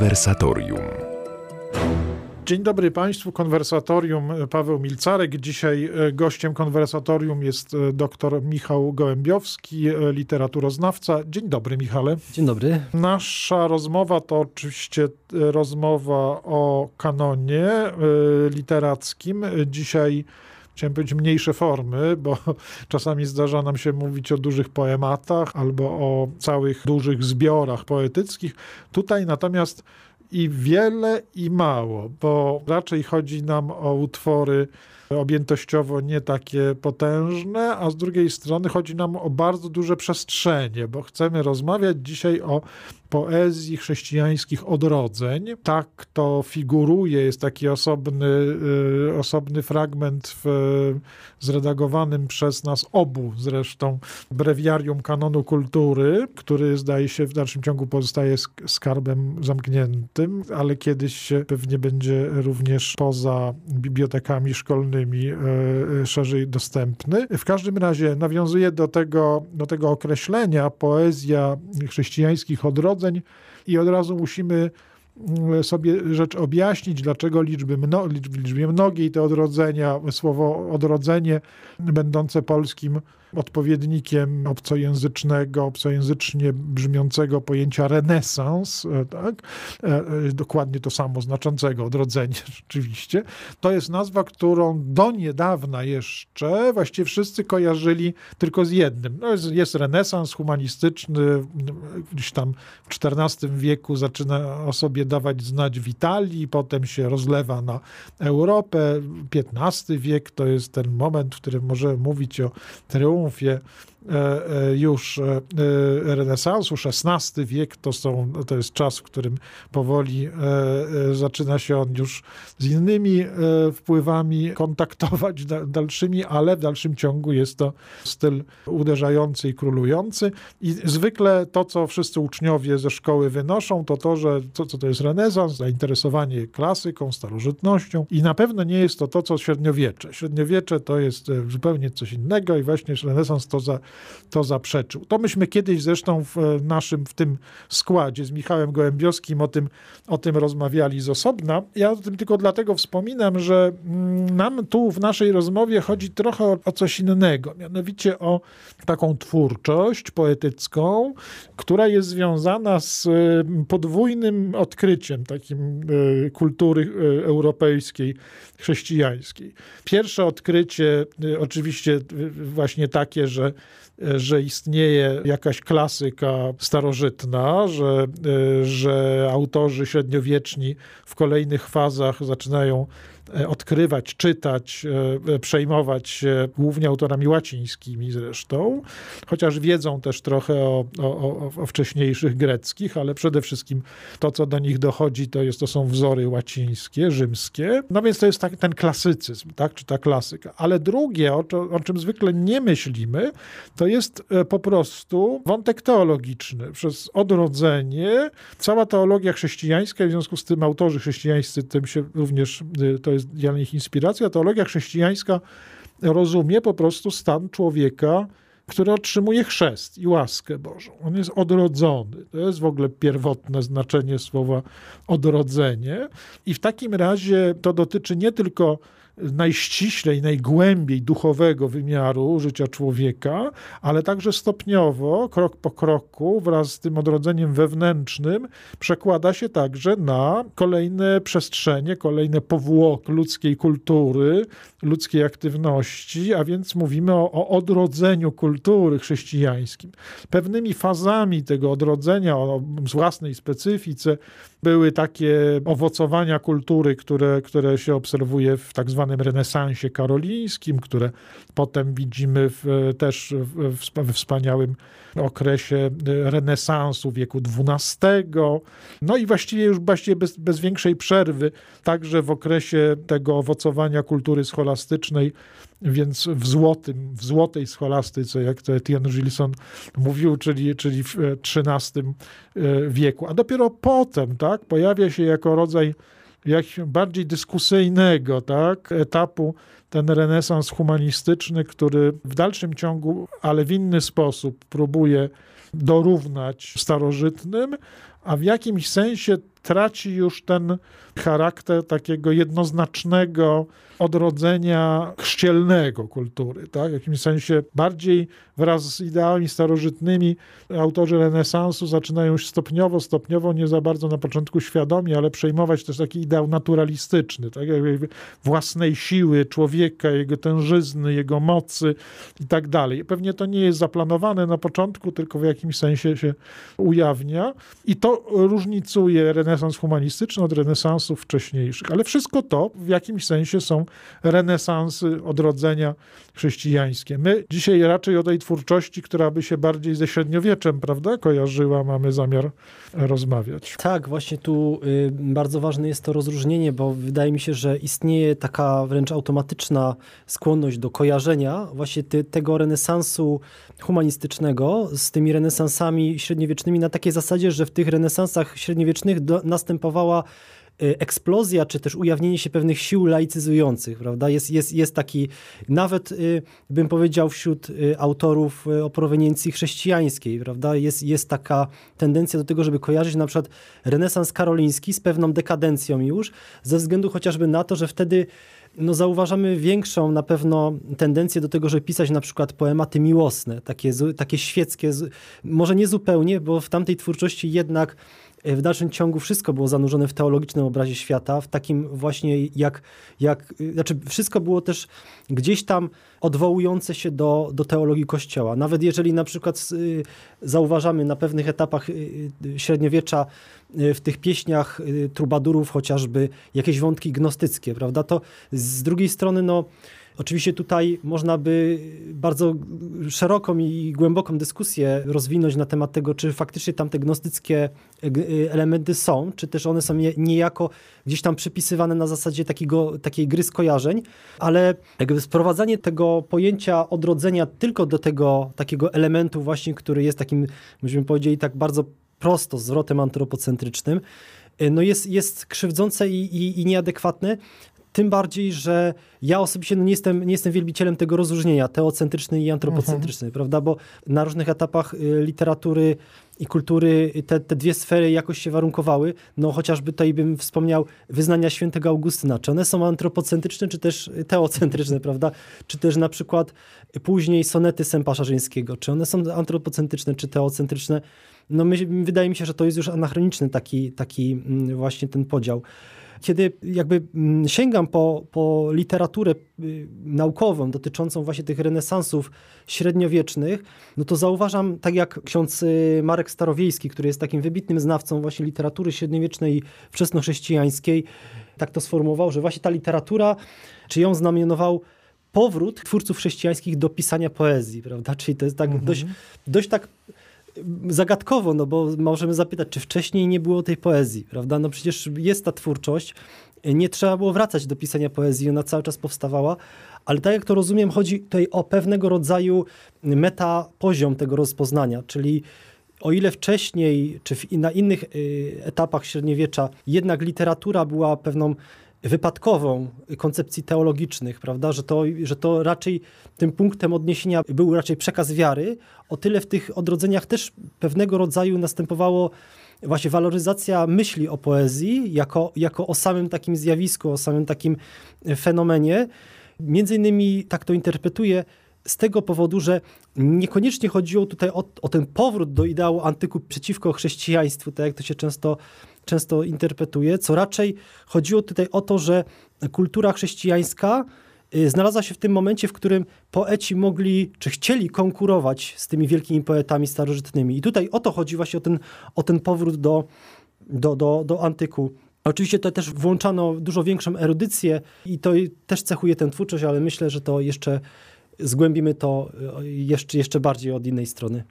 Konwersatorium. Dzień dobry Państwu, konwersatorium e, Paweł Milcarek. Dzisiaj e, gościem konwersatorium jest e, dr Michał Gołębiowski, literaturoznawca. Dzień dobry, Michale. Dzień dobry. Nasza rozmowa to oczywiście rozmowa o kanonie literackim. Dzisiaj chciałem powiedzieć, mniejsze formy, bo czasami zdarza nam się mówić o dużych poematach albo o całych dużych zbiorach poetyckich. Tutaj natomiast i wiele, i mało, bo raczej chodzi nam o utwory objętościowo nie takie potężne, a z drugiej strony chodzi nam o bardzo duże przestrzenie, bo chcemy rozmawiać dzisiaj o poezji chrześcijańskich odrodzeń. Tak to figuruje, jest taki osobny, y, osobny fragment w zredagowanym przez nas obu zresztą brewiarium kanonu kultury, który zdaje się w dalszym ciągu pozostaje skarbem zamkniętym, ale kiedyś pewnie będzie również poza bibliotekami szkolnymi y, y, szerzej dostępny. W każdym razie nawiązuje do tego, do tego określenia poezja chrześcijańskich odrodzeń, i od razu musimy mm, sobie rzecz objaśnić, dlaczego liczby, mno, liczbie mnogiej te odrodzenia, słowo odrodzenie będące polskim odpowiednikiem obcojęzycznego, obcojęzycznie brzmiącego pojęcia renesans, e, tak? E, e, dokładnie to samo znaczącego odrodzenie rzeczywiście. To jest nazwa, którą do niedawna jeszcze właściwie wszyscy kojarzyli tylko z jednym. No jest, jest renesans humanistyczny, gdzieś tam w XIV wieku zaczyna o sobie dawać znać w Italii, potem się rozlewa na Europę. XV wiek to jest ten moment, w którym możemy mówić o triumfie confia już e, renesansu, XVI wiek to, są, to jest czas, w którym powoli zaczyna się on już z innymi wpływami kontaktować dalszymi, ale w dalszym ciągu jest to styl uderzający i królujący. I zwykle to, co wszyscy uczniowie ze szkoły wynoszą, to to, że co, co to jest renesans, zainteresowanie klasyką, starożytnością i na pewno nie jest to to, co średniowiecze. Średniowiecze to jest zupełnie coś innego i właśnie renesans to za to zaprzeczył. To myśmy kiedyś zresztą w naszym, w tym składzie z Michałem Gołębiowskim o tym, o tym rozmawiali z osobna. Ja o tym tylko dlatego wspominam, że mm, nam tu w naszej rozmowie chodzi trochę o, o coś innego, mianowicie o taką twórczość poetycką, która jest związana z mm, podwójnym odkryciem takim y, kultury y, europejskiej, chrześcijańskiej. Pierwsze odkrycie y, oczywiście właśnie takie, że że istnieje jakaś klasyka starożytna, że, że autorzy średniowieczni w kolejnych fazach zaczynają E, odkrywać, czytać, e, przejmować się głównie autorami łacińskimi zresztą, chociaż wiedzą też trochę o, o, o, wcześniejszych greckich, ale przede wszystkim to, co do nich dochodzi, to, jest, to są wzory łacińskie, rzymskie. No więc to jest tak, ten klasycyzm, tak, czy ta klasyka. Ale drugie, o, o czym zwykle nie myślimy, to jest e, po prostu wątek teologiczny. Przez odrodzenie cała teologia chrześcijańska, w związku z tym autorzy chrześcijańscy tym się również, to jest jest dla nich inspiracja. Teologia chrześcijańska rozumie po prostu stan człowieka, który otrzymuje chrzest i łaskę Bożą. On jest odrodzony. To jest w ogóle pierwotne znaczenie słowa odrodzenie. I w takim razie to dotyczy nie tylko najściślej, najgłębiej duchowego wymiaru życia człowieka, ale także stopniowo, krok po kroku, wraz z tym odrodzeniem wewnętrznym, przekłada się także na kolejne przestrzenie, kolejne powłok ludzkiej kultury, ludzkiej aktywności, a więc mówimy o, o odrodzeniu kultury chrześcijańskim. Pewnymi fazami tego odrodzenia, o własnej specyfice, były takie owocowania kultury, które, które się obserwuje w tak zwanym renesansie karolińskim, które potem widzimy w, też w, w wspaniałym okresie renesansu wieku XII. No i właściwie już właściwie bez, bez większej przerwy, także w okresie tego owocowania kultury scholastycznej, więc w złotym, w złotej scholastyce, jak to Etienne Gilson mówił, czyli, czyli w XIII e, wieku. A dopiero potem tak, pojawia się jako rodzaj bardziej dyskusyjnego tak, etapu ten renesans humanistyczny, który w dalszym ciągu, ale w inny sposób próbuje dorównać starożytnym, a w jakimś sensie traci już ten charakter takiego jednoznacznego odrodzenia chrzcielnego kultury. Tak? W jakimś sensie bardziej wraz z ideałami starożytnymi autorzy renesansu zaczynają już stopniowo, stopniowo, nie za bardzo na początku świadomie, ale przejmować też taki ideał naturalistyczny, tak? własnej siły człowieka, jego tężyzny, jego mocy i tak dalej. Pewnie to nie jest zaplanowane na początku, tylko w jakimś sensie się ujawnia i to różnicuje renesans humanistyczny od renesansów wcześniejszych. Ale wszystko to w jakimś sensie są renesansy, odrodzenia chrześcijańskie. My dzisiaj raczej o tej twórczości, która by się bardziej ze średniowieczem, prawda, kojarzyła, mamy zamiar rozmawiać. Tak, właśnie tu y, bardzo ważne jest to rozróżnienie, bo wydaje mi się, że istnieje taka wręcz automatyczna skłonność do kojarzenia właśnie ty, tego renesansu humanistycznego z tymi renesansami średniowiecznymi na takiej zasadzie, że w tych renesansach średniowiecznych do, następowała Y, eksplozja, czy też ujawnienie się pewnych sił laicyzujących, prawda? Jest, jest, jest taki, nawet y, bym powiedział wśród y, autorów o proweniencji chrześcijańskiej, prawda? Jest, jest taka tendencja do tego, żeby kojarzyć na przykład renesans karoliński z pewną dekadencją już, ze względu chociażby na to, że wtedy no, zauważamy większą na pewno tendencję do tego, żeby pisać na przykład poematy miłosne, takie, takie świeckie, może nie zupełnie, bo w tamtej twórczości jednak w dalszym ciągu wszystko było zanurzone w teologicznym obrazie świata, w takim właśnie jak, jak y, znaczy wszystko było też gdzieś tam odwołujące się do, do teologii Kościoła. Nawet jeżeli na przykład y, zauważamy na pewnych etapach y, średniowiecza w tych pieśniach trubadurów chociażby jakieś wątki gnostyckie, prawda, to z drugiej strony no Oczywiście tutaj można by bardzo szeroką i głęboką dyskusję rozwinąć na temat tego, czy faktycznie tam te gnostyckie e, e, elementy są, czy też one są niejako gdzieś tam przypisywane na zasadzie takiego, takiej gry skojarzeń, ale jakby sprowadzanie tego pojęcia odrodzenia tylko do tego takiego elementu właśnie, który jest takim, myśmy powiedzieli tak bardzo prosto zwrotem antropocentrycznym, e, no jest, jest krzywdzące i, i, i nieadekwatne, tym bardziej, że ja osobiście no nie, jestem, nie jestem wielbicielem tego rozróżnienia teocentryczny i antropocentryczny, mhm. prawda? Bo na różnych etapach y, literatury i kultury te, te dwie sfery jakoś się warunkowały. No chociażby tutaj bym wspomniał wyznania świętego Augustyna. Czy one są antropocentryczne, czy też teocentryczne, prawda? Czy też na przykład później sonety Sępa Szarzyńskiego. Czy one są antropocentryczne, czy teocentryczne? No my, wydaje mi się, że to jest już anachroniczny taki, taki mm, właśnie ten podział kiedy jakby mm, sięgam po, po literaturę y, naukową dotyczącą właśnie tych renesansów średniowiecznych, no to zauważam, tak jak ksiądz y, Marek Starowiejski, który jest takim wybitnym znawcą właśnie literatury średniowiecznej i wczesnochrześcijańskiej, tak to sformułował, że właśnie ta literatura, czy ją znamionował powrót twórców chrześcijańskich do pisania poezji, prawda? Czyli to jest tak mhm. dość, dość tak zagadkowo, no bo możemy zapytać, czy wcześniej nie było tej poezji, prawda? No przecież jest ta twórczość, nie trzeba było wracać do pisania poezji, ona cały czas powstawała, ale tak jak to rozumiem, chodzi tutaj o pewnego rodzaju meta poziom tego rozpoznania, czyli o ile wcześniej, czy na innych y, etapach średniowiecza jednak literatura była pewną wypadkową koncepcji teologicznych, prawda? Że, to, że to raczej tym punktem odniesienia był raczej przekaz wiary, o tyle w tych odrodzeniach też pewnego rodzaju następowało właśnie waloryzacja myśli o poezji jako, jako o samym takim zjawisku, o samym takim fenomenie. Między innymi tak to interpretuję z tego powodu, że niekoniecznie chodziło tutaj o, o, ten powrót do ideału antyku przeciwko chrześcijaństwu, tak jak to się często często interpretuje, co raczej chodziło tutaj o to, że kultura chrześcijańska y, znalazła się w tym momencie, w którym poeci mogli, czy chcieli konkurować z tymi wielkimi poetami starożytnymi. I tutaj o to chodzi właśnie o ten, o ten powrót do, do, do, do antyku. Oczywiście to też włączano dużo większą erudycję i to też cechuje tę twórczość, ale myślę, że to jeszcze zgłębimy to y, jeszcze, jeszcze bardziej od innej strony.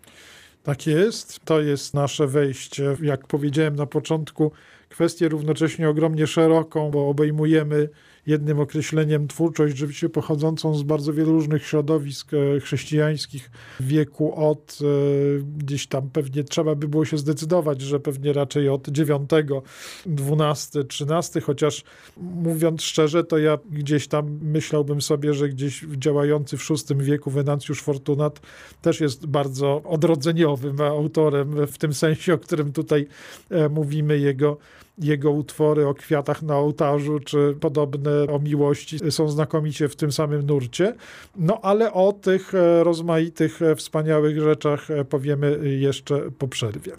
Tak jest. To jest nasze wejście. Jak powiedziałem na początku, kwestię równocześnie ogromnie szeroką, bo obejmujemy jednym określeniem twórczość rzeczywiście pochodzącą z bardzo wielu różnych środowisk e, chrześcijańskich wieku od e, gdzieś tam pewnie trzeba by było się zdecydować, że pewnie raczej od IX, XII, XIII, chociaż mówiąc szczerze, to ja gdzieś tam myślałbym sobie, że gdzieś działający w VI wieku Wenancjusz Fortunat też jest bardzo odrodzeniowym autorem w tym sensie, o którym tutaj e, mówimy, jego jego utwory o kwiatach na ołtarzu, czy podobne o miłości są znakomicie w tym samym nurcie. No ale o tych e, rozmaitych, e, wspaniałych rzeczach powiemy jeszcze po przerwie.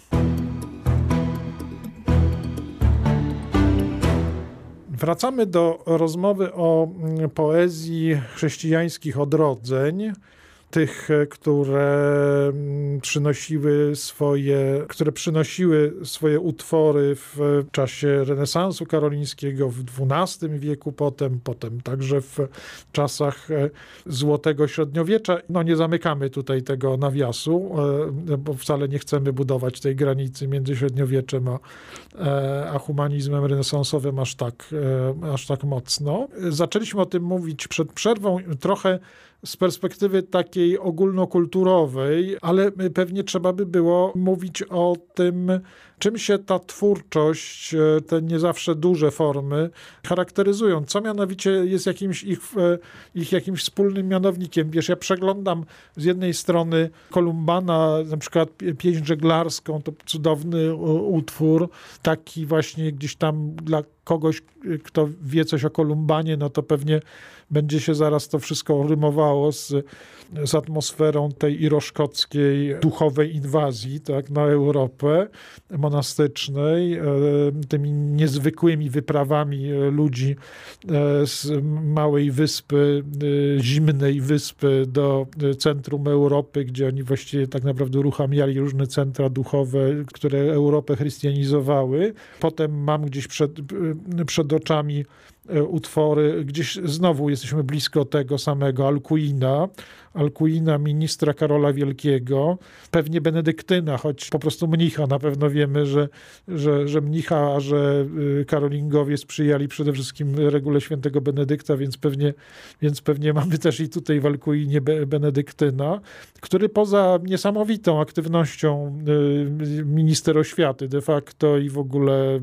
Wracamy do rozmowy o mm, poezji chrześcijańskich odrodzeń tych, e, które mm, przynosiły swoje, które przynosiły swoje utwory w czasie renesansu karolińskiego w XII wieku, potem, potem także w czasach e, złotego średniowiecza. No nie zamykamy tutaj tego nawiasu, e, bo wcale nie chcemy budować tej granicy między średniowieczem a, a humanizmem renesansowym aż tak, aż tak mocno. Zaczęliśmy o tym mówić przed przerwą. Trochę z perspektywy takiej ogólnokulturowej, ale pewnie trzeba by było mówić o tym, czym się ta twórczość, e, te nie zawsze duże formy charakteryzują, co mianowicie jest jakimś ich, e, ich jakimś wspólnym mianownikiem. Wiesz, ja przeglądam z jednej strony Kolumbana, na przykład pieśń żeglarską, to cudowny utwór, taki właśnie gdzieś tam dla kogoś, kto wie coś o Kolumbanie, no to pewnie będzie się zaraz to wszystko rymowało z, z atmosferą tej iroszkockiej duchowej inwazji tak, na Europę monastycznej, e, tymi niezwykłymi wyprawami e, ludzi e, z małej wyspy, zimnej wyspy do centrum Europy, gdzie oni właściwie tak naprawdę uruchamiali różne centra duchowe, które Europę chrystianizowały. Potem mam gdzieś przed, przed oczami utwory, gdzieś znowu jesteśmy blisko tego samego. Alcuina, Alcuina, ministra Karola Wielkiego, pewnie benedyktyna, choć po prostu mnicha. Na pewno wiemy, że, że, że mnicha, a że y, karolingowie sprzyjali przede wszystkim regule świętego Benedykta, więc pewnie, więc pewnie mamy też i tutaj w Alcuinie benedyktyna, który poza niesamowitą aktywnością y, minister oświaty de facto i w ogóle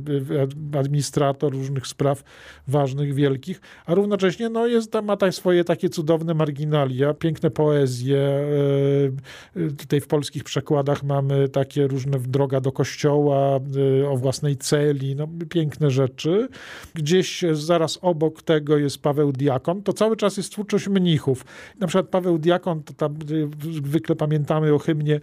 y, administrator różnych spraw ważnych, wielkich, a równocześnie no, jest, ma tam swoje takie cudowne marginalia, piękne poezję. E, e, tutaj w polskich przekładach mamy takie różne droga do kościoła, e, o własnej celi, no, piękne rzeczy. Gdzieś zaraz obok tego jest Paweł Diakon. To cały czas jest twórczość mnichów. Na przykład Paweł Diakon, to tam zwykle pamiętamy o hymnie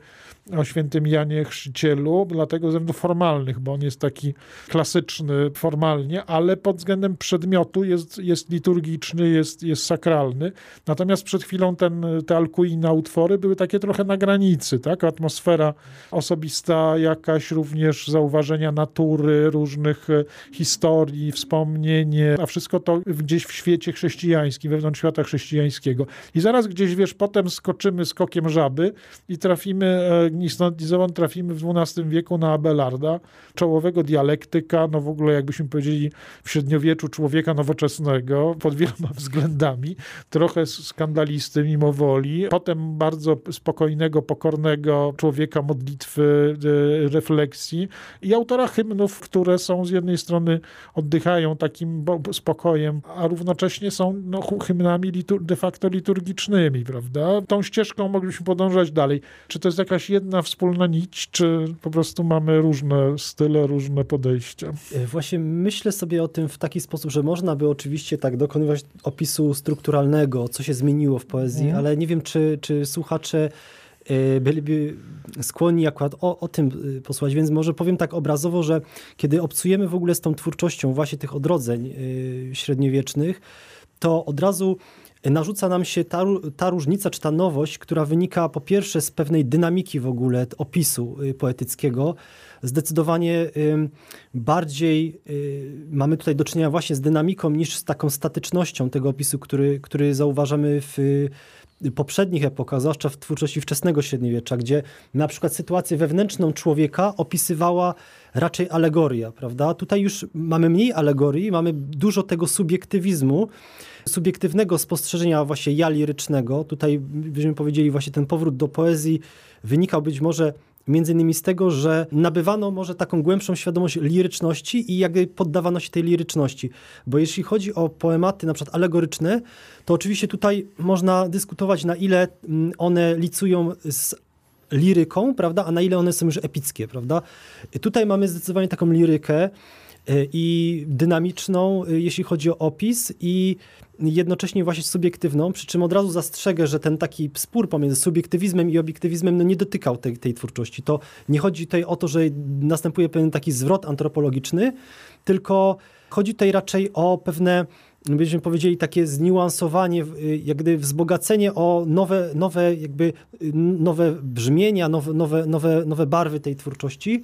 o świętym Janie Chrzcicielu, dlatego ze względów formalnych, bo on jest taki klasyczny formalnie, ale pod względem przedmiotu jest, jest liturgiczny, jest, jest sakralny. Natomiast przed chwilą ten, te Alcuina utwory były takie trochę na granicy, tak? Atmosfera osobista, jakaś również zauważenia natury, różnych e, historii, wspomnienie, a wszystko to gdzieś w świecie chrześcijańskim, wewnątrz świata chrześcijańskiego. I zaraz gdzieś, wiesz, potem skoczymy skokiem żaby i trafimy e, Nisnodizowan trafimy w XII wieku na Abelarda, czołowego dialektyka, no w ogóle jakbyśmy powiedzieli w średniowieczu człowieka nowoczesnego pod wieloma względami, trochę skandalisty mimo woli, potem bardzo spokojnego, pokornego człowieka modlitwy, refleksji i autora hymnów, które są z jednej strony oddychają takim spokojem, a równocześnie są no, hymnami de facto liturgicznymi, prawda? Tą ścieżką moglibyśmy podążać dalej. Czy to jest jakaś jedna jedna wspólna nić, czy po prostu mamy różne style, różne podejścia? E, właśnie myślę sobie o tym w taki sposób, że można by oczywiście tak dokonywać opisu strukturalnego, co się zmieniło w poezji, mm. ale nie wiem, czy, czy słuchacze e, byliby skłonni akurat o, o tym e, posłuchać, więc może powiem tak obrazowo, że kiedy obcujemy w ogóle z tą twórczością właśnie tych odrodzeń średniowiecznych, to od razu narzuca nam się ta, ta różnica, czy ta nowość, która wynika po pierwsze z pewnej dynamiki w ogóle opisu y, poetyckiego. Zdecydowanie bardziej y, mamy tutaj do czynienia właśnie z dynamiką niż z taką statycznością tego opisu, który, który zauważamy w poprzednich epokach, zwłaszcza w twórczości wczesnego średniowiecza, gdzie na przykład sytuację wewnętrzną człowieka opisywała raczej alegoria, prawda? Tutaj już mamy mniej alegorii, mamy dużo tego subiektywizmu, subiektywnego spostrzeżenia właśnie ja lirycznego. Tutaj byśmy powiedzieli właśnie ten powrót do poezji wynikał być może między innymi z tego, że nabywano może taką głębszą świadomość liryczności i jakby poddawano się tej liryczności. Bo jeśli chodzi o poematy na przykład alegoryczne, to oczywiście tutaj można dyskutować na ile mm, one licują z liryką, prawda, a na ile one są już epickie, prawda. Tutaj mamy zdecydowanie taką lirykę, i dynamiczną, jeśli chodzi o opis i jednocześnie właśnie subiektywną, przy czym od razu zastrzegę, że ten taki spór pomiędzy subiektywizmem i obiektywizmem no nie dotykał tej, tej twórczości. To nie chodzi tutaj o to, że następuje pewien taki zwrot antropologiczny, tylko chodzi tutaj raczej o pewne byśmy powiedzieli, takie zniuansowanie, jak gdyby wzbogacenie o nowe, nowe, jakby, nowe brzmienia, nowe, nowe, nowe, nowe barwy tej twórczości.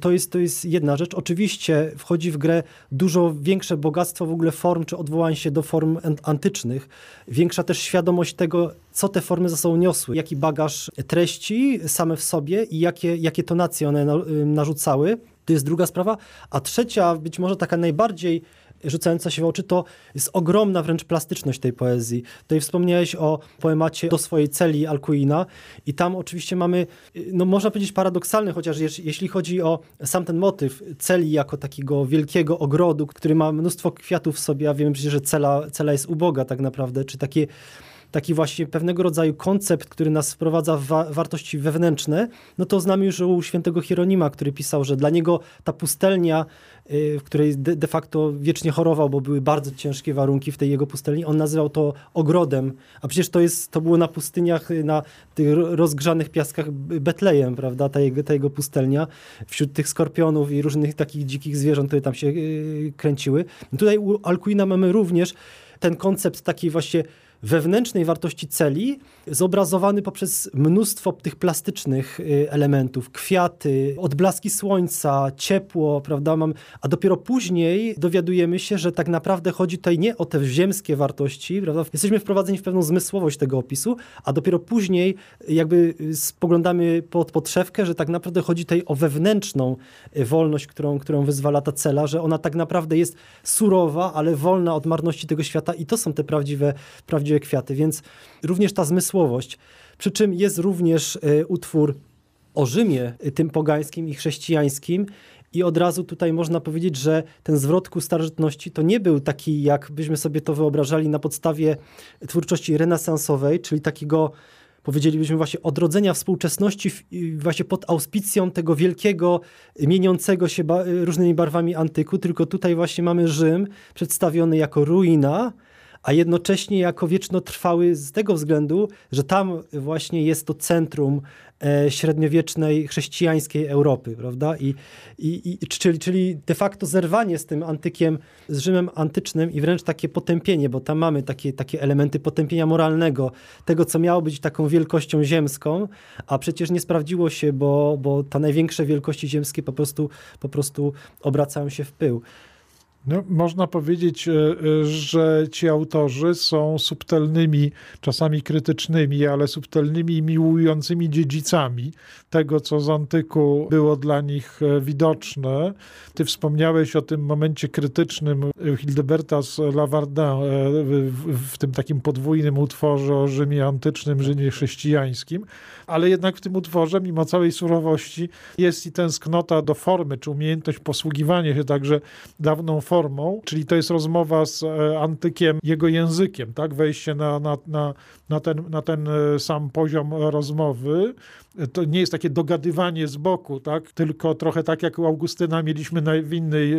To jest, to jest jedna rzecz. Oczywiście wchodzi w grę dużo większe bogactwo w ogóle form, czy odwołań się do form antycznych. Większa też świadomość tego, co te formy za sobą niosły, jaki bagaż treści same w sobie i jakie, jakie tonacje one narzucały. To jest druga sprawa. A trzecia, być może taka najbardziej rzucająca się w oczy, to jest ogromna wręcz plastyczność tej poezji. Tutaj wspomniałeś o poemacie Do swojej celi Alcuina i tam oczywiście mamy, no można powiedzieć paradoksalny, chociaż jeśli chodzi o sam ten motyw celi jako takiego wielkiego ogrodu, który ma mnóstwo kwiatów w sobie, a wiemy przecież, że cela, cela jest uboga tak naprawdę, czy takie taki właśnie pewnego rodzaju koncept, który nas wprowadza w wa wartości wewnętrzne, no to znamy już u świętego Hieronima, który pisał, że dla niego ta pustelnia, y, w której de, de facto wiecznie chorował, bo były bardzo ciężkie warunki w tej jego pustelni, on nazywał to ogrodem, a przecież to, jest, to było na pustyniach, y, na tych rozgrzanych piaskach Betlejem, prawda, ta jego, ta jego pustelnia, wśród tych skorpionów i różnych takich dzikich zwierząt, które tam się yy, kręciły. Tutaj u Alcuina mamy również ten koncept takiej właśnie wewnętrznej wartości celi, zobrazowany poprzez mnóstwo tych plastycznych y, elementów, kwiaty, odblaski słońca, ciepło, prawda? Mam, a dopiero później dowiadujemy się, że tak naprawdę chodzi tutaj nie o te ziemskie wartości, prawda? Jesteśmy wprowadzeni w pewną zmysłowość tego opisu, a dopiero później jakby spoglądamy pod podszewkę, że tak naprawdę chodzi tutaj o wewnętrzną y, wolność, którą, którą wyzwala ta cela, że ona tak naprawdę jest surowa, ale wolna od marności tego świata i to są te prawdziwe, prawdziwe prawdziwe kwiaty, więc również ta zmysłowość. Przy czym jest również e, utwór o Rzymie, e, tym pogańskim i chrześcijańskim. I od razu tutaj można powiedzieć, że ten zwrot ku starożytności to nie był taki, jak byśmy sobie to wyobrażali na podstawie twórczości renesansowej, czyli takiego powiedzielibyśmy właśnie odrodzenia współczesności właśnie pod auspicją tego wielkiego, mieniącego się różnymi barwami antyku, tylko tutaj właśnie mamy Rzym przedstawiony jako ruina, a jednocześnie jako wiecznotrwały z tego względu, że tam właśnie jest to centrum e, średniowiecznej chrześcijańskiej Europy, prawda? I, i, i, czyli, czyli de facto zerwanie z tym antykiem, z Rzymem antycznym i wręcz takie potępienie, bo tam mamy takie, takie elementy potępienia moralnego, tego, co miało być taką wielkością ziemską, a przecież nie sprawdziło się, bo, bo te największe wielkości ziemskie po prostu, po prostu obracają się w pył. No, można powiedzieć, e, e, że ci autorzy są subtelnymi, czasami krytycznymi, ale subtelnymi i miłującymi dziedzicami tego, co z antyku było dla nich e, widoczne. Ty wspomniałeś o tym momencie krytycznym Hildeberta z Lavardin w tym takim podwójnym utworze o Rzymie antycznym, Rzymie chrześcijańskim, ale jednak w tym utworze, mimo całej surowości, jest i tęsknota do formy, czy umiejętność posługiwania się także dawną formą, czyli to jest rozmowa z e, antykiem, jego językiem, tak? Wejście na, na, na, na, ten, na ten e, sam poziom rozmowy. To nie jest takie dogadywanie z boku, tak? Tylko trochę tak jak u Augustyna mieliśmy w innej,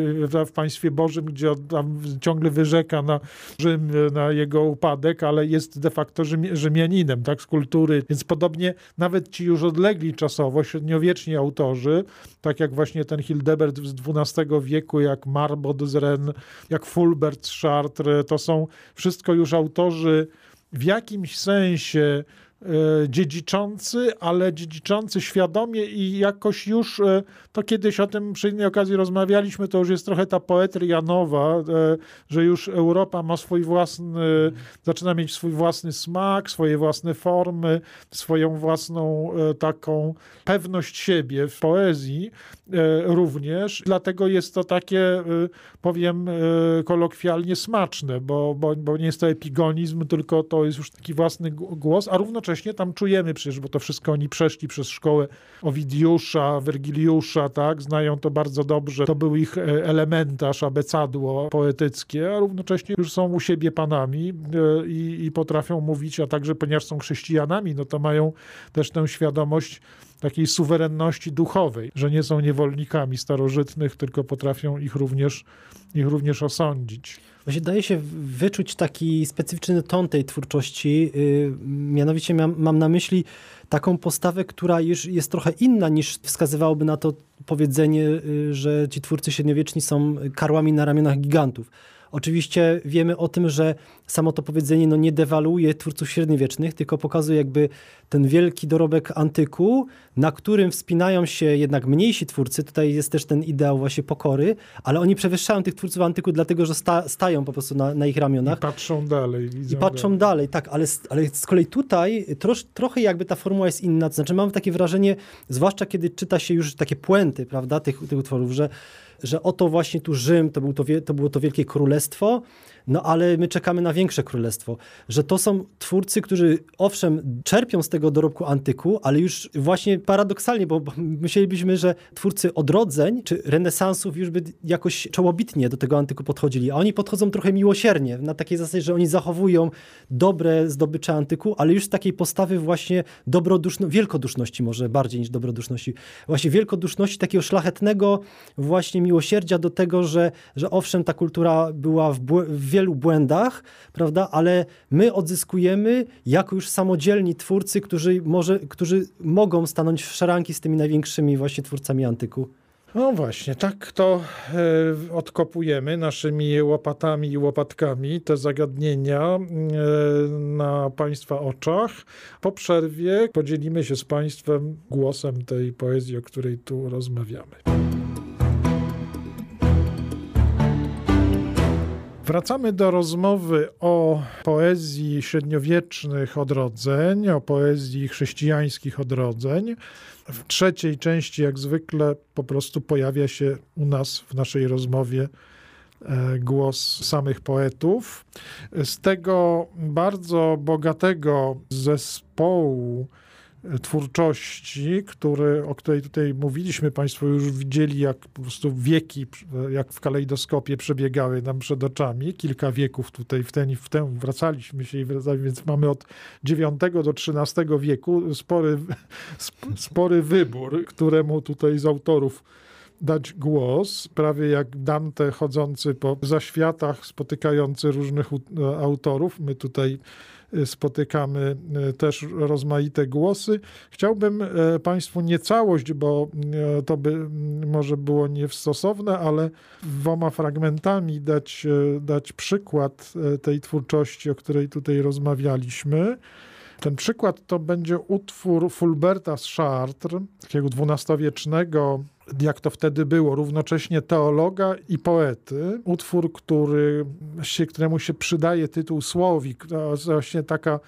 w państwie Bożym, gdzie tam ciągle wyrzeka na Rzym, na jego upadek, ale jest de facto Rzymianinem, tak? Z kultury. Więc podobnie nawet ci już odlegli czasowo, średniowieczni autorzy, tak jak właśnie ten Hildebert z XII wieku, jak Marbot z Rennes, jak Fulbert z Chartres, to są wszystko już autorzy w jakimś sensie dziedziczący, ale dziedziczący świadomie i jakoś już, e, to kiedyś o tym przy innej okazji rozmawialiśmy, to już jest trochę ta poetria nowa, e, że już Europa ma swój własny, zaczyna mieć swój własny smak, swoje własne formy, swoją własną taką pewność siebie w poezji również. Dlatego jest to takie, powiem kolokwialnie, smaczne, bo, bo, bo nie jest to epigonizm, tylko to jest już taki własny głos, a równocześnie tam czujemy przecież, bo to wszystko oni przeszli przez szkołę Owidiusza, Wergiliusza, tak, znają to bardzo dobrze. To był ich e, elementarz, abecadło poetyckie, a równocześnie już są u siebie panami e, i, i potrafią mówić, a także ponieważ są chrześcijanami, no to mają też tę świadomość takiej suwerenności duchowej, że nie są niewolnikami starożytnych, tylko potrafią ich również, ich również osądzić. Właśnie daje się wyczuć taki specyficzny ton tej twórczości. Yy, mianowicie mam, na myśli taką postawę, która już jest trochę inna niż wskazywałoby na to powiedzenie, yy, że ci twórcy średniowieczni są karłami na ramionach gigantów. Oczywiście wiemy o tym, że samo to powiedzenie no, nie dewaluuje twórców średniowiecznych, tylko pokazuje jakby ten wielki dorobek antyku, na którym wspinają się jednak mniejsi twórcy. Tutaj jest też ten ideał właśnie pokory, ale oni przewyższają tych twórców antyku dlatego, że sta, stają po prostu na, na, ich ramionach. I patrzą dalej. I patrzą dalej, dalej tak, ale, ale z kolei tutaj trosz, trochę jakby ta formuła jest inna. To znaczy mam takie wrażenie, zwłaszcza kiedy czyta się już takie puenty, prawda, tych, tych utworów, że że oto właśnie tu Rzym, to, był to, to było to wielkie królestwo, no ale my czekamy na większe królestwo. Że to są twórcy, którzy owszem czerpią z tego dorobku antyku, ale już właśnie paradoksalnie, bo myślelibyśmy, że twórcy odrodzeń czy renesansów już by jakoś czołobitnie do tego antyku podchodzili, a oni podchodzą trochę miłosiernie, na takiej zasadzie, że oni zachowują dobre zdobycze antyku, ale już z takiej postawy właśnie dobroduszności, wielkoduszności może bardziej niż dobroduszności, właśnie wielkoduszności takiego szlachetnego właśnie miłosierdzia do tego, że, że owszem ta kultura była w, w wielu błędach, prawda, ale my odzyskujemy jako już samodzielni twórcy, którzy, może, którzy mogą stanąć w szaranki z tymi największymi właśnie twórcami antyku. No właśnie, tak to e, odkopujemy naszymi łopatami i łopatkami te zagadnienia e, na Państwa oczach. Po przerwie podzielimy się z Państwem głosem tej poezji, o której tu rozmawiamy. Wracamy do rozmowy o poezji średniowiecznych odrodzeń, o poezji chrześcijańskich odrodzeń. W trzeciej części, jak zwykle, po prostu pojawia się u nas w naszej rozmowie e, głos samych poetów. Z tego bardzo bogatego zespołu twórczości, który, o której tutaj mówiliśmy, Państwo już widzieli, jak po prostu wieki, jak w kalejdoskopie przebiegały nam przed oczami. Kilka wieków tutaj w ten i w tę wracaliśmy się więc mamy od IX do XIII wieku spory, spory wybór, któremu tutaj z autorów dać głos, prawie jak Dante chodzący po zaświatach, spotykający różnych autorów. My tutaj spotykamy y, też rozmaite głosy. Chciałbym y, Państwu nie całość, bo to by mm, może było niestosowne, ale dwoma fragmentami dać, dać przykład tej twórczości, o której tutaj rozmawialiśmy. Ten przykład to będzie utwór Fulberta z Chartres, takiego dwunastowiecznego jak to wtedy było, równocześnie teologa i poety. Utwór, który się, któremu się przydaje tytuł Słowik. To właśnie taka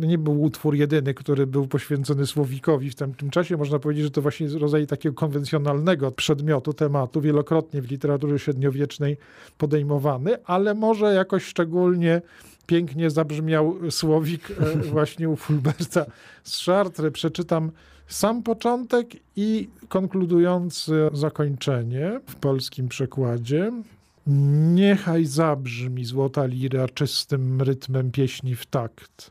nie był utwór jedyny, który był poświęcony Słowikowi w tamtym czasie. Można powiedzieć, że to właśnie rodzaj takiego konwencjonalnego przedmiotu, tematu, wielokrotnie w literaturze średniowiecznej podejmowany, ale może jakoś szczególnie pięknie zabrzmiał Słowik e, właśnie u Fulberta z Chartres. Przeczytam sam początek i konkludujące zakończenie w polskim przekładzie. Niechaj zabrzmi złota lira czystym rytmem pieśni w takt.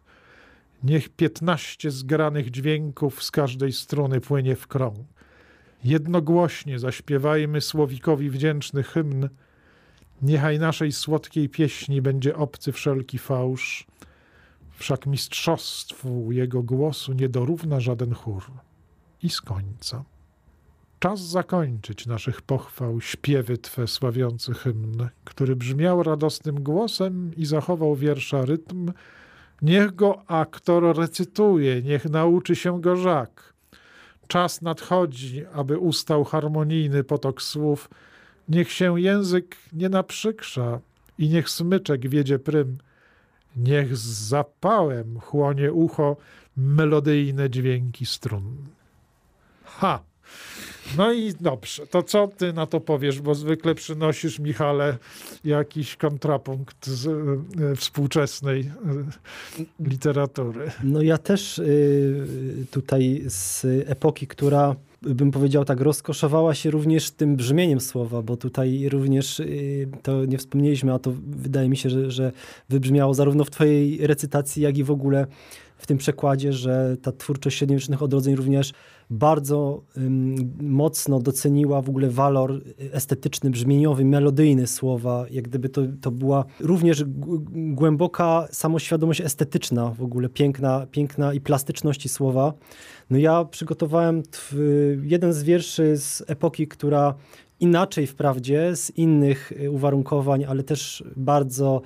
Niech piętnaście zgranych dźwięków z każdej strony płynie w krąg. Jednogłośnie zaśpiewajmy Słowikowi wdzięczny hymn. Niechaj naszej słodkiej pieśni będzie obcy wszelki fałsz, wszak mistrzostwu jego głosu nie dorówna żaden chór. I z końca. Czas zakończyć naszych pochwał śpiewy Twe sławiący hymn, który brzmiał radosnym głosem i zachował wiersza rytm. Niech go aktor recytuje, niech nauczy się go żak. Czas nadchodzi, aby ustał harmonijny potok słów. Niech się język nie naprzykrza i niech smyczek wiedzie prym. Niech z zapałem chłonie ucho melodyjne dźwięki strun. Ha! No i dobrze, to co ty na to powiesz, bo zwykle przynosisz, Michale, jakiś kontrapunkt z y, współczesnej y, literatury. No ja też y, tutaj z epoki, która bym powiedział tak, rozkoszowała się również tym brzmieniem słowa, bo tutaj również to nie wspomnieliśmy, a to wydaje mi się, że, że wybrzmiało zarówno w twojej recytacji, jak i w ogóle w tym przekładzie, że ta twórczość średniowiecznych odrodzeń również bardzo mocno doceniła w ogóle walor estetyczny, brzmieniowy, melodyjny słowa, jak gdyby to, to była również głęboka samoświadomość estetyczna w ogóle, piękna, piękna i plastyczności słowa. No ja przygotowałem jeden z wierszy z epoki, która inaczej wprawdzie, z innych uwarunkowań, ale też bardzo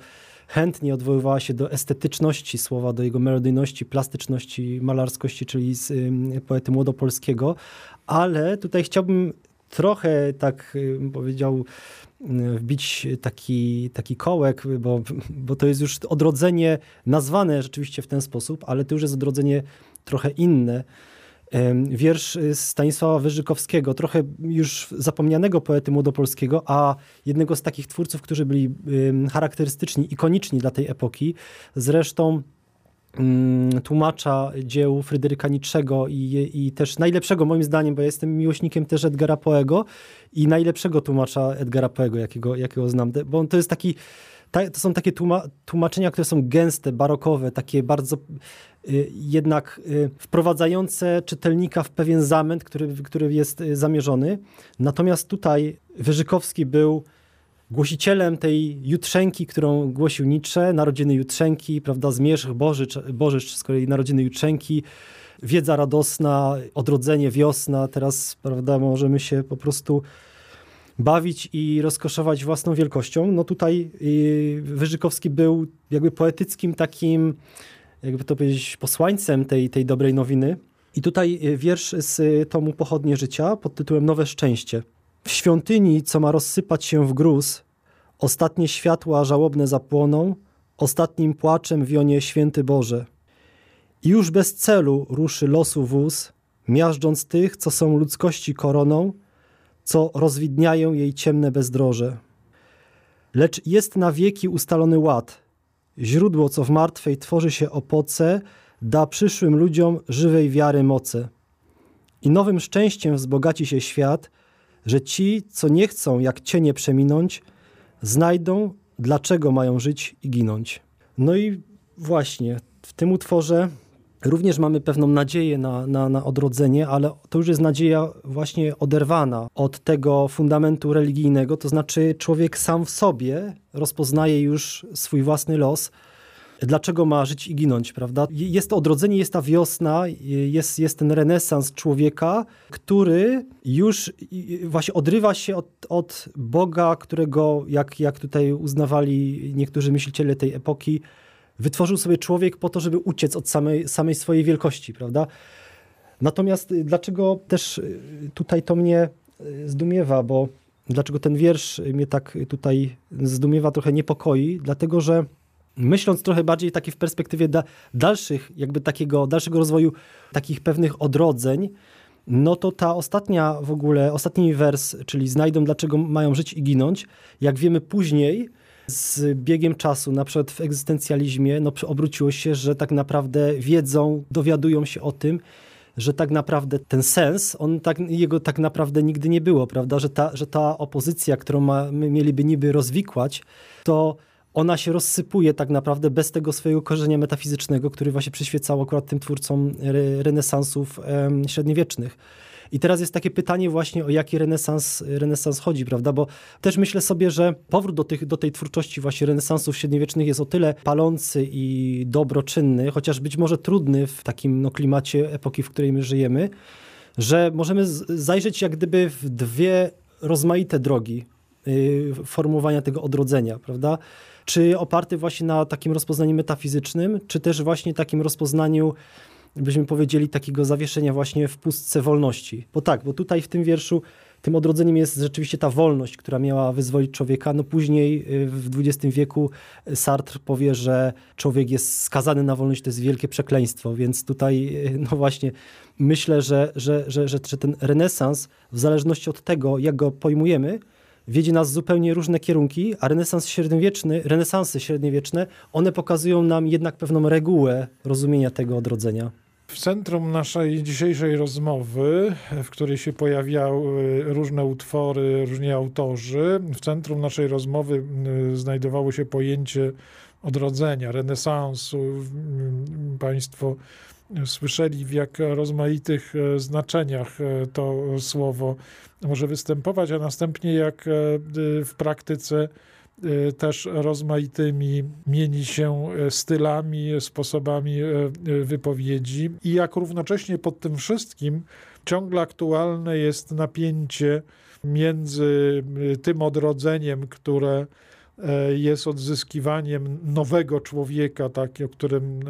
chętnie odwoływała się do estetyczności słowa, do jego melodyjności, plastyczności, malarskości, czyli z poety młodopolskiego, ale tutaj chciałbym trochę tak powiedział wbić taki, taki kołek, bo, bo to jest już odrodzenie nazwane rzeczywiście w ten sposób, ale to już jest odrodzenie trochę inne wiersz Stanisława Wyżykowskiego, trochę już zapomnianego poety młodopolskiego, a jednego z takich twórców, którzy byli charakterystyczni, ikoniczni dla tej epoki. Zresztą mm, tłumacza dzieł Fryderyka Nietzschego i, i też najlepszego moim zdaniem, bo ja jestem miłośnikiem też Edgara Poego i najlepszego tłumacza Edgara Poego, jakiego, jakiego znam, bo on to jest taki to są takie tłumaczenia, które są gęste, barokowe, takie bardzo y, jednak y, wprowadzające czytelnika w pewien zamęt, który, który jest y, zamierzony. Natomiast tutaj Wyżykowski był głosicielem tej jutrzenki, którą głosił Nietzsche, narodziny jutrzenki, prawda, zmierzch Bożycz, Bożycz z kolei narodziny jutrzenki, wiedza radosna, odrodzenie wiosna, teraz, prawda, możemy się po prostu bawić i rozkoszować własną wielkością. No tutaj y, Wyżykowski był jakby poetyckim takim, jakby to powiedzieć, posłańcem tej, tej dobrej nowiny. I tutaj y, wiersz z tomu Pochodnie Życia pod tytułem Nowe Szczęście. W świątyni, co ma rozsypać się w gruz, ostatnie światła żałobne zapłoną, ostatnim płaczem wionie święty Boże. I już bez celu ruszy losu wóz, miażdżąc tych, co są ludzkości koroną, co rozwidniają jej ciemne bezdroże. Lecz jest na wieki ustalony ład. Źródło, co w martwej tworzy się opoce, da przyszłym ludziom żywej wiary moce. I nowym szczęściem wzbogaci się świat, że ci, co nie chcą jak cienie przeminąć, znajdą, dlaczego mają żyć i ginąć. No i właśnie w tym utworze Również mamy pewną nadzieję na, na, na odrodzenie, ale to już jest nadzieja właśnie oderwana od tego fundamentu religijnego, to znaczy człowiek sam w sobie rozpoznaje już swój własny los, dlaczego ma żyć i ginąć, prawda? Jest to odrodzenie, jest ta wiosna, jest, jest ten renesans człowieka, który już właśnie odrywa się od, od Boga, którego, jak, jak tutaj uznawali niektórzy myśliciele tej epoki, wytworzył sobie człowiek po to, żeby uciec od samej, samej swojej wielkości, prawda? Natomiast y, dlaczego też y, tutaj to mnie y, zdumiewa, bo dlaczego ten wiersz mnie tak tutaj zdumiewa, trochę niepokoi, dlatego że myśląc trochę bardziej taki w perspektywie da, dalszych, jakby takiego dalszego rozwoju takich pewnych odrodzeń, no to ta ostatnia w ogóle, ostatni wers, czyli znajdą dlaczego mają żyć i ginąć, jak wiemy później, z biegiem czasu, na przykład w egzystencjalizmie, no, obróciło się, że tak naprawdę wiedzą, dowiadują się o tym, że tak naprawdę ten sens, on tak, jego tak naprawdę nigdy nie było, prawda? Że ta, że ta opozycja, którą ma, my mieliby niby rozwikłać, to ona się rozsypuje tak naprawdę bez tego swojego korzenia metafizycznego, który właśnie przyświecał akurat tym twórcom renesansów średniowiecznych. I teraz jest takie pytanie właśnie, o jaki renesans, renesans chodzi, prawda? Bo też myślę sobie, że powrót do, tych, do tej twórczości właśnie renesansów średniowiecznych jest o tyle palący i dobroczynny, chociaż być może trudny w takim no, klimacie epoki, w której my żyjemy, że możemy zajrzeć jak gdyby w dwie rozmaite drogi yy, formułowania tego odrodzenia, prawda? Czy oparty właśnie na takim rozpoznaniu metafizycznym, czy też właśnie takim rozpoznaniu byśmy powiedzieli, takiego zawieszenia właśnie w pustce wolności. Bo tak, bo tutaj w tym wierszu tym odrodzeniem jest rzeczywiście ta wolność, która miała wyzwolić człowieka. No później y, w XX wieku Sartre powie, że człowiek jest skazany na wolność, to jest wielkie przekleństwo, więc tutaj y, no właśnie myślę, że, że, że, że ten renesans w zależności od tego, jak go pojmujemy, wiedzie nas w zupełnie różne kierunki, a renesans średniowieczny, renesansy średniowieczne, one pokazują nam jednak pewną regułę rozumienia tego odrodzenia. W centrum naszej dzisiejszej rozmowy, w której się pojawiały różne utwory, różni autorzy, w centrum naszej rozmowy y, znajdowało się pojęcie odrodzenia, renesansu. Państwo słyszeli, w jak rozmaitych e, znaczeniach e, to słowo może występować, a następnie jak e, w praktyce też rozmaitymi mieni się stylami, sposobami wypowiedzi. I jak równocześnie pod tym wszystkim ciągle aktualne jest napięcie między tym odrodzeniem, które jest odzyskiwaniem nowego człowieka, tak, o którym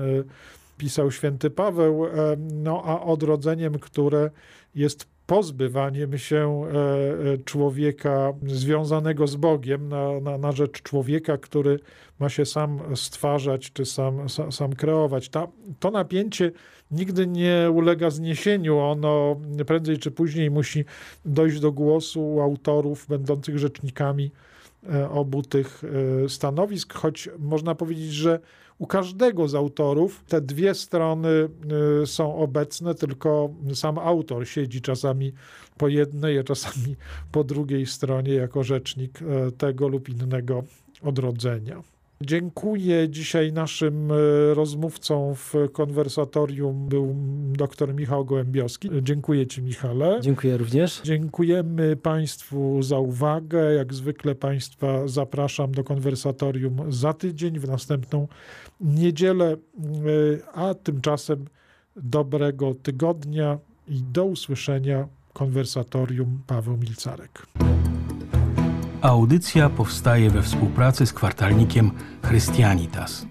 pisał święty Paweł, e, no a odrodzeniem, które jest pozbywaniem się e, e, człowieka związanego z Bogiem na, na, na rzecz człowieka, który ma się sam stwarzać czy sam, sam, sam kreować. Ta, to napięcie nigdy nie ulega zniesieniu. Ono prędzej czy później musi dojść do głosu autorów będących rzecznikami obu tych stanowisk, choć można powiedzieć, że u każdego z autorów te dwie strony y, są obecne, tylko sam autor siedzi czasami po jednej, a czasami po drugiej stronie jako rzecznik tego lub innego odrodzenia. Dziękuję. Dzisiaj naszym y, rozmówcą w konwersatorium był dr Michał Gołębiowski. Dziękuję Ci, Michale. Dziękuję również. Dziękujemy Państwu za uwagę. Jak zwykle Państwa zapraszam do konwersatorium za tydzień, w następną niedzielę, y, a tymczasem dobrego tygodnia i do usłyszenia konwersatorium Paweł Milcarek. Audycja powstaje we współpracy z kwartalnikiem Christianitas.